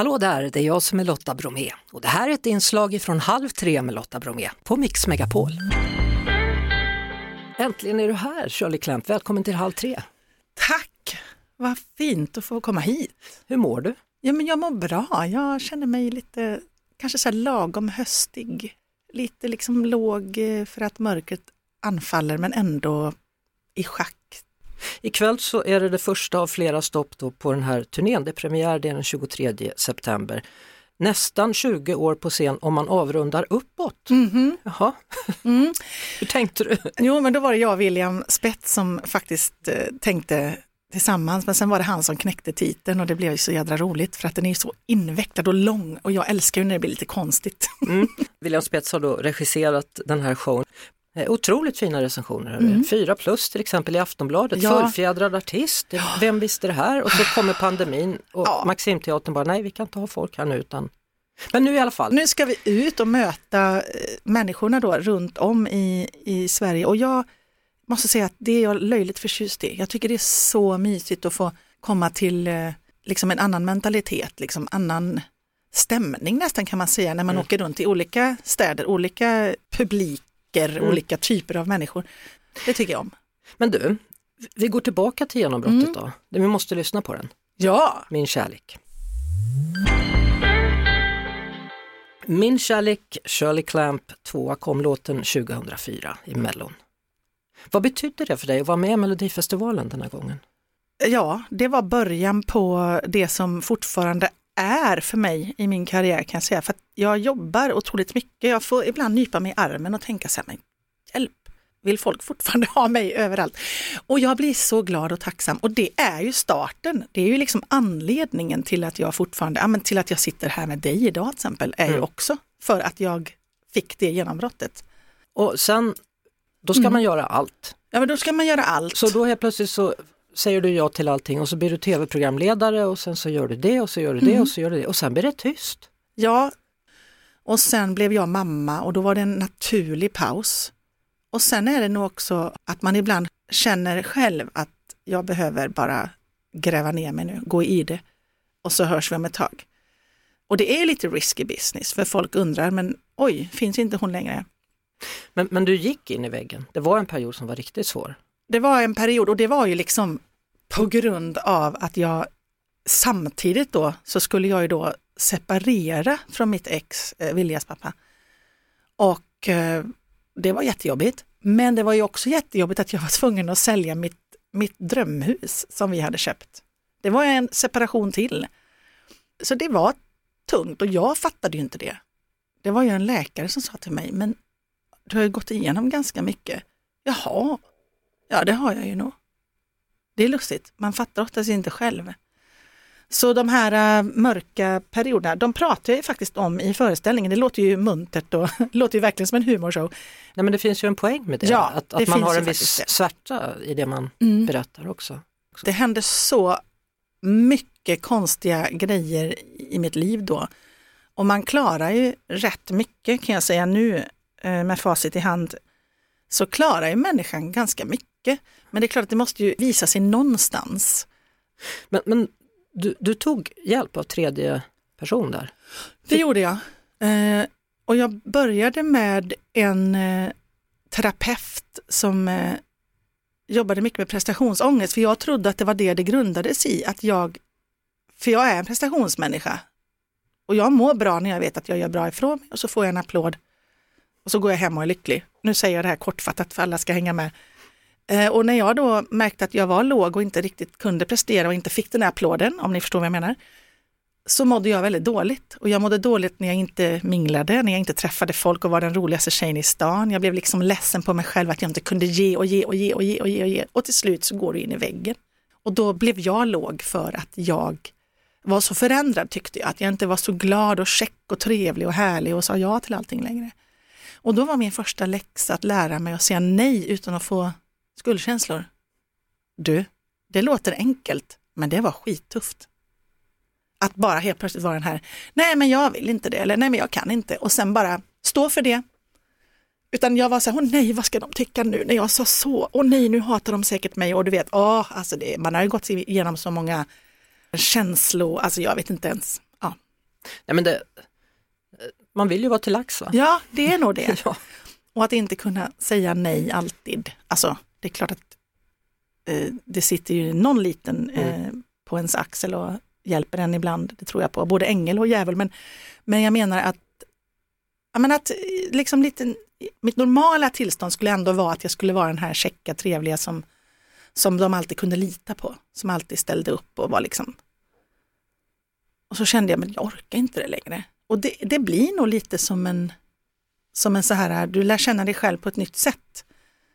Hallå där, det är jag som är Lotta Bromé och det här är ett inslag från Halv tre med Lotta Bromé på Mix Megapol. Äntligen är du här Shirley Clamp, välkommen till Halv tre. Tack, vad fint att få komma hit. Hur mår du? Ja, men jag mår bra, jag känner mig lite, kanske så här lagom höstig. Lite liksom låg eh, för att mörkret anfaller men ändå i schack. Ikväll så är det det första av flera stopp då på den här turnén. Det är premiär det är den 23 september. Nästan 20 år på scen om man avrundar uppåt. Mm-hmm. Jaha, Mm. hur tänkte du? Jo, men då var det jag och William Spets som faktiskt eh, tänkte tillsammans, men sen var det han som knäckte titeln och det blev så jädra roligt för att den är så invecklad och lång och jag älskar ju när det blir lite konstigt. Mm. William Spets har då regisserat den här showen. Eh, Otroligt fina recensioner. Mm. Fyra plus till exempel i Aftonbladet, Ja. fullfjädrad artist, vem visste det här? Och så kommer pandemin och Ja. Maximteatern bara, nej vi kan inte ha folk här nu utan... Men nu i alla fall. Nu ska vi ut och möta eh, människorna då runt om i, i Sverige och jag måste säga att det är jag löjligt förtjust i. Jag tycker det är så mysigt att få komma till eh, liksom en annan mentalitet, liksom annan stämning nästan kan man säga när man åker runt i olika städer, olika publiker, olika typer av människor. Det tycker jag om. Men du, vi går tillbaka till genombrottet då. Vi måste lyssna på den, Ja, Min kärlek. Min kärlek, Shirley Clamp, tvåa kom låten 2004 i Mellon. Vad betydde det för dig att vara med i Melodifestivalen den här gången? Ja, det var början på det som fortfarande är för mig i min karriär kan jag säga. För att jag jobbar otroligt mycket. Jag får ibland nypa mig i armen och tänka så här, men hjälp, vill folk fortfarande ha mig överallt? Och jag blir så glad och tacksam och det är ju starten. Det är ju liksom anledningen till att jag fortfarande, ja men till att jag sitter här med dig idag till exempel, är ju Mm. också för att jag fick det genombrottet. Och sen, då ska man göra allt. Ja men då ska man göra allt. Så då helt plötsligt så säger du ja till allting och så blir du tv-programledare och sen så gör du det och så gör du det och så gör du det och sen blir det tyst. Ja, och sen blev jag mamma och då var det en naturlig paus. Och sen är det nog också att man ibland känner själv att jag behöver bara gräva ner mig nu, gå i det och så hörs vi om ett tag. Och det är lite risky business för folk undrar, men oj, finns inte hon längre? Men, men du gick in i väggen. Det var en period som var riktigt svår. Det var en period och det var ju liksom på grund av att jag samtidigt då så skulle jag ju då separera från mitt ex, eh, Viljas pappa. Och eh, det var jättejobbigt. Men det var ju också jättejobbigt att jag var tvungen att sälja mitt, mitt drömhus som vi hade köpt. Det var en separation till. Så det var tungt och jag fattade ju inte det. Det var ju en läkare som sa till mig, men du har ju gått igenom ganska mycket. Jaha, Ja, det har jag ju nog. Det är lustigt, man fattar oftast inte själv. Så de här äh, mörka perioderna, de pratar jag ju faktiskt om i föreställningen. Det låter ju muntert och låter ju verkligen som en humorshow. Nej men det finns ju en poäng med det, Ja, att, det att man finns har en viss det. svärta i det man Mm. berättar också. Det hände så mycket konstiga grejer i mitt liv då. Och man klarar ju rätt mycket kan jag säga nu eh, med facit i hand. Så klarar ju människan ganska mycket. Men det är klart att det måste ju visa sig någonstans. Men, men du, du tog hjälp av tredje person där? Det gjorde jag. Eh, och jag började med en eh, terapeut som eh, jobbade mycket med prestationsångest, för jag trodde att det var det det grundades i, att jag, för jag är en prestationsmänniska. Och jag mår bra när jag vet att jag gör bra ifrån mig och så får jag en applåd. Och så går jag hem och är lycklig. Nu säger jag det här kortfattat för alla ska hänga med. Eh, och när jag då märkte att jag var låg och inte riktigt kunde prestera och inte fick den här applåden, om ni förstår vad jag menar, så mådde jag väldigt dåligt. Och jag mådde dåligt när jag inte minglade, när jag inte träffade folk och var den roligaste tjejen i stan. Jag blev liksom ledsen på mig själv att jag inte kunde ge och ge och ge och ge och ge och ge. Och till slut så går du in i väggen. Och då blev jag låg för att jag var så förändrad tyckte jag, att jag inte var så glad och check och trevlig och härlig och sa ja till allting längre. Och då var min första läxa att lära mig att säga nej utan att få skuldkänslor. Du, det låter enkelt, men det var skittufft. Att bara helt plötsligt vara den här, nej men jag vill inte det, eller nej men jag kan inte, och sen bara stå för det. Utan jag var så här, åh nej, vad ska de tycka nu när jag sa så? Åh nej, nu hatar de säkert mig och du vet, åh, alltså det, man har ju gått igenom så många känslor, alltså jag vet inte ens. Ja. Nej, men det, man vill ju vara till lax va? Ja, det är nog det. Ja. Och att inte kunna säga nej alltid. Alltså, det är klart att eh, det sitter ju någon liten eh, på ens axel och hjälper en ibland, det tror jag på, både ängel och djävul. Men, men jag menar att, jag menar att eh, liksom lite, mitt normala tillstånd skulle ändå vara att jag skulle vara den här checka, trevliga som, som de alltid kunde lita på, som alltid ställde upp och var liksom och så kände jag, men jag orkar inte det längre. Och det, det blir nog lite som en, som en så här, du lär känna dig själv på ett nytt sätt.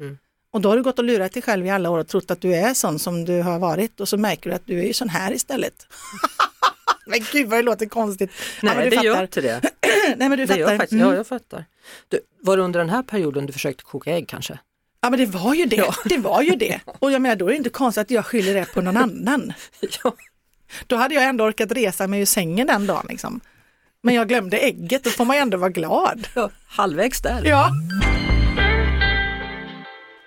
Mm. Och då har du gått och lurat dig själv i alla år och trott att du är sån som du har varit och så märker du att du är ju sån här istället. men gud vad det låter konstigt. Nej, ja, det gör fattar. inte det. Nej men du det fattar. gör faktiskt, Mm. Ja, jag fattar. Du, var det under den här perioden du försökte koka ägg kanske? Ja men det var ju det, Ja. det var ju det. Och jag menar då är det inte konstigt att jag skyller det på någon annan. ja. Då hade jag ändå orkat resa mig ur sängen den dagen. Liksom. Men jag glömde ägget, då får man ju ändå vara glad. ja, halvvägs där. Ja.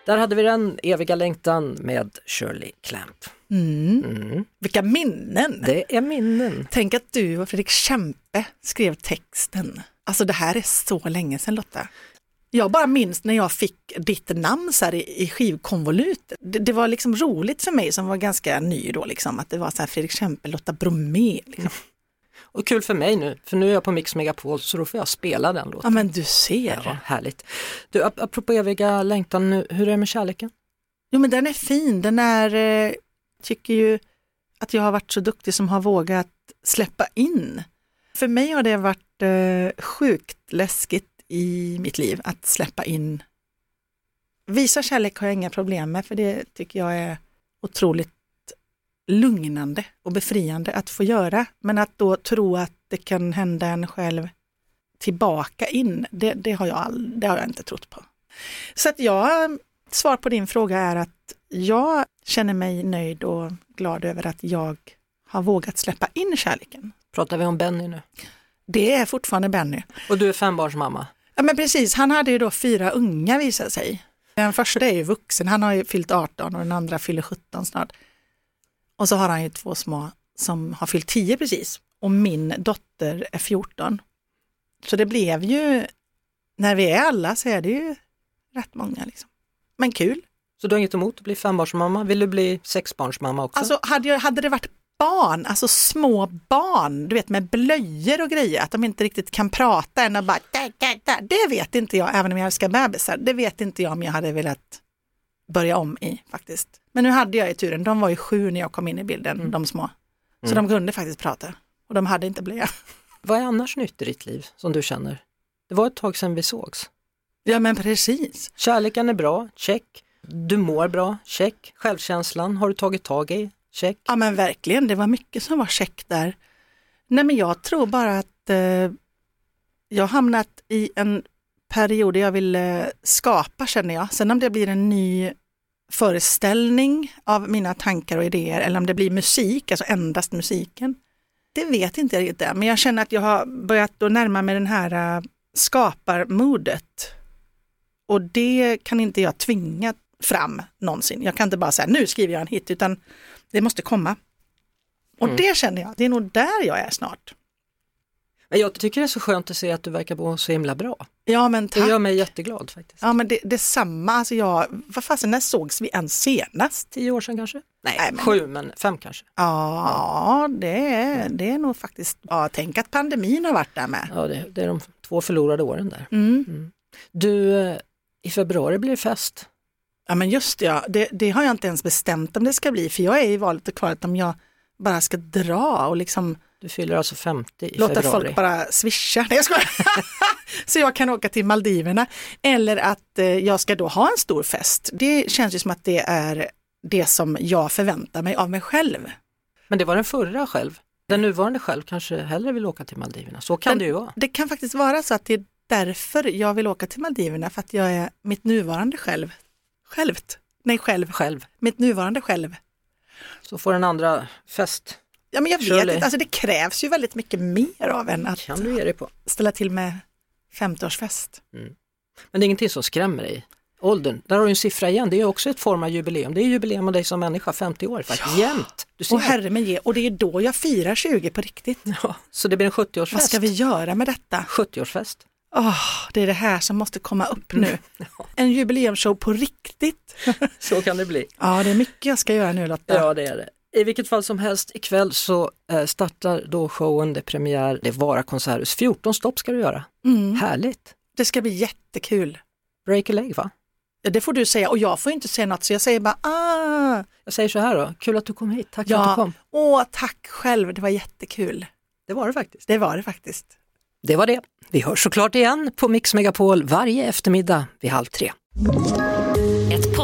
Där hade vi den eviga längtan med Shirley Clamp. Mm. Mm. Vilka minnen! Det är minnen. Tänk att du och Fredrik Kempe skrev texten. Alltså det här är så länge sedan Lotta. Jag bara minns när jag fick ditt namn så här i, i skivkonvolut. Det, det var liksom roligt för mig som var ganska ny då, liksom, att det var så här Fredrik Kempe, Lotta Bromé. Liksom. Och kul för mig nu, för nu är jag på Mix Megapol så då får jag spela den Ja låten. men du ser. Ja, härligt. Du, ap- apropå eviga längtan nu, hur är det med kärleken? Jo men den är fin, den är, eh, tycker ju att jag har varit så duktig som har vågat släppa in. För mig har det varit eh, sjukt läskigt i mitt liv att släppa in. Visa kärlek har jag inga problem med för det tycker jag är otroligt lugnande och befriande att få göra. Men att då tro att det kan hända en själv tillbaka in, det, det, har, jag all, det har jag inte trott på. Så att jag, svar på din fråga är att jag känner mig nöjd och glad över att jag har vågat släppa in kärleken. Pratar vi om Benny nu? Det är fortfarande Benny. Och du är fembarnsmamma. Ja men precis, han hade ju då fyra unga visade sig. Den första är ju vuxen, han har ju fyllt 18 och den andra fyller 17 snart. Och så har han ju två små som har fyllt 10 precis. Och min dotter är 14. Så det blev ju, när vi är alla så är det ju rätt många liksom. Men kul. Så du har inget emot att bli fembarnsmamma? Vill du bli sexbarnsmamma också? Alltså hade, jag, hade det varit barn, alltså små barn, du vet med blöjor och grejer, att de inte riktigt kan prata än och bara där, där, där. Det vet inte jag, även om jag älskar bebisar, det vet inte jag om jag hade velat börja om i faktiskt. Men nu hade jag ju turen, de var ju sju när jag kom in i bilden, de små. Så Mm. de kunde faktiskt prata och de hade inte blöja. Vad är annars nytt i ditt liv som du känner? Det var ett tag sedan vi sågs. Ja men precis. Kärleken är bra, check. Du mår bra, check. Självkänslan har du tagit tag i, check. Ja men verkligen, det var mycket som var check där. Nej men jag tror bara att eh, jag hamnat i en period där jag vill eh, skapa känner jag. Sen om det blir en ny föreställning av mina tankar och idéer eller om det blir musik, alltså endast musiken. Det vet inte jag riktigt men jag känner att jag har börjat då närma mig den här uh, skaparmodet. Och det kan inte jag tvinga fram någonsin. Jag kan inte bara säga nu skriver jag en hit, utan det måste komma. Och Mm. det känner jag, det är nog där jag är snart. Men jag tycker det är så skönt att se att du verkar må så himla bra. Ja men Det tack. gör mig jätteglad faktiskt. Ja men det, det är samma, alltså jag, vad fasen när sågs vi ens senast? Tio år sedan kanske? Nej, Nej, men- sju men fem kanske. Ja, det är, det är nog faktiskt, ja tänk att pandemin har varit där med. Ja, det, det är de två förlorade åren där. Mm. Du, eh, i februari blir det fest. Ja men just det, ja, det, det har jag inte ens bestämt om det ska bli, för jag är i valet och kvalet om jag bara ska dra och liksom Du fyller alltså 50 i låta februari. folk bara swisha. Nej jag skojar. Så jag kan åka till Maldiverna. Eller att eh, jag ska då ha en stor fest. Det känns ju som att det är det som jag förväntar mig av mig själv. Men det var den förra själv. Den nuvarande själv kanske hellre vill åka till Maldiverna. Så kan Men- det ju vara. Det kan faktiskt vara så att det är därför jag vill åka till Maldiverna, för att jag är mitt nuvarande själv. Självt. Nej, själv. Själv. Mitt nuvarande själv. Så får den andra fest. Ja, men jag vet Shirley. inte, alltså det krävs ju väldigt mycket mer av en att kan du ge dig på. ställa till med 50-årsfest. Men det är ingenting som skrämmer dig. Åldern, där har du en siffra igen, det är också ett form av jubileum. Det är jubileum av dig som människa, 50 år faktiskt, jämt. Du ser. Och herre min ge, och det är då jag firar 20 på riktigt. Ja, så det blir en 70-årsfest. Vad ska vi göra med detta? 70-årsfest. Åh, det är det här som måste komma upp nu. En jubileumsshow på riktigt. Så kan det bli. Ja, det är mycket jag ska göra nu Lotta. Ja, det är det. I vilket fall som helst, ikväll så eh, startar då showen, det är premiär, det är Vara konserthus. 14 stopp ska du göra. Mm. Härligt! Det ska bli jättekul. Break a leg va? Ja, Det får du säga och jag får inte säga något så jag säger bara ah. Jag säger så här då, kul att du kom hit, tack för att du Ja, kom. åh tack själv, det var jättekul. Det var det faktiskt. Det var det faktiskt. Det var det. Vi hörs såklart igen på Mix Megapol varje eftermiddag vid halv tre.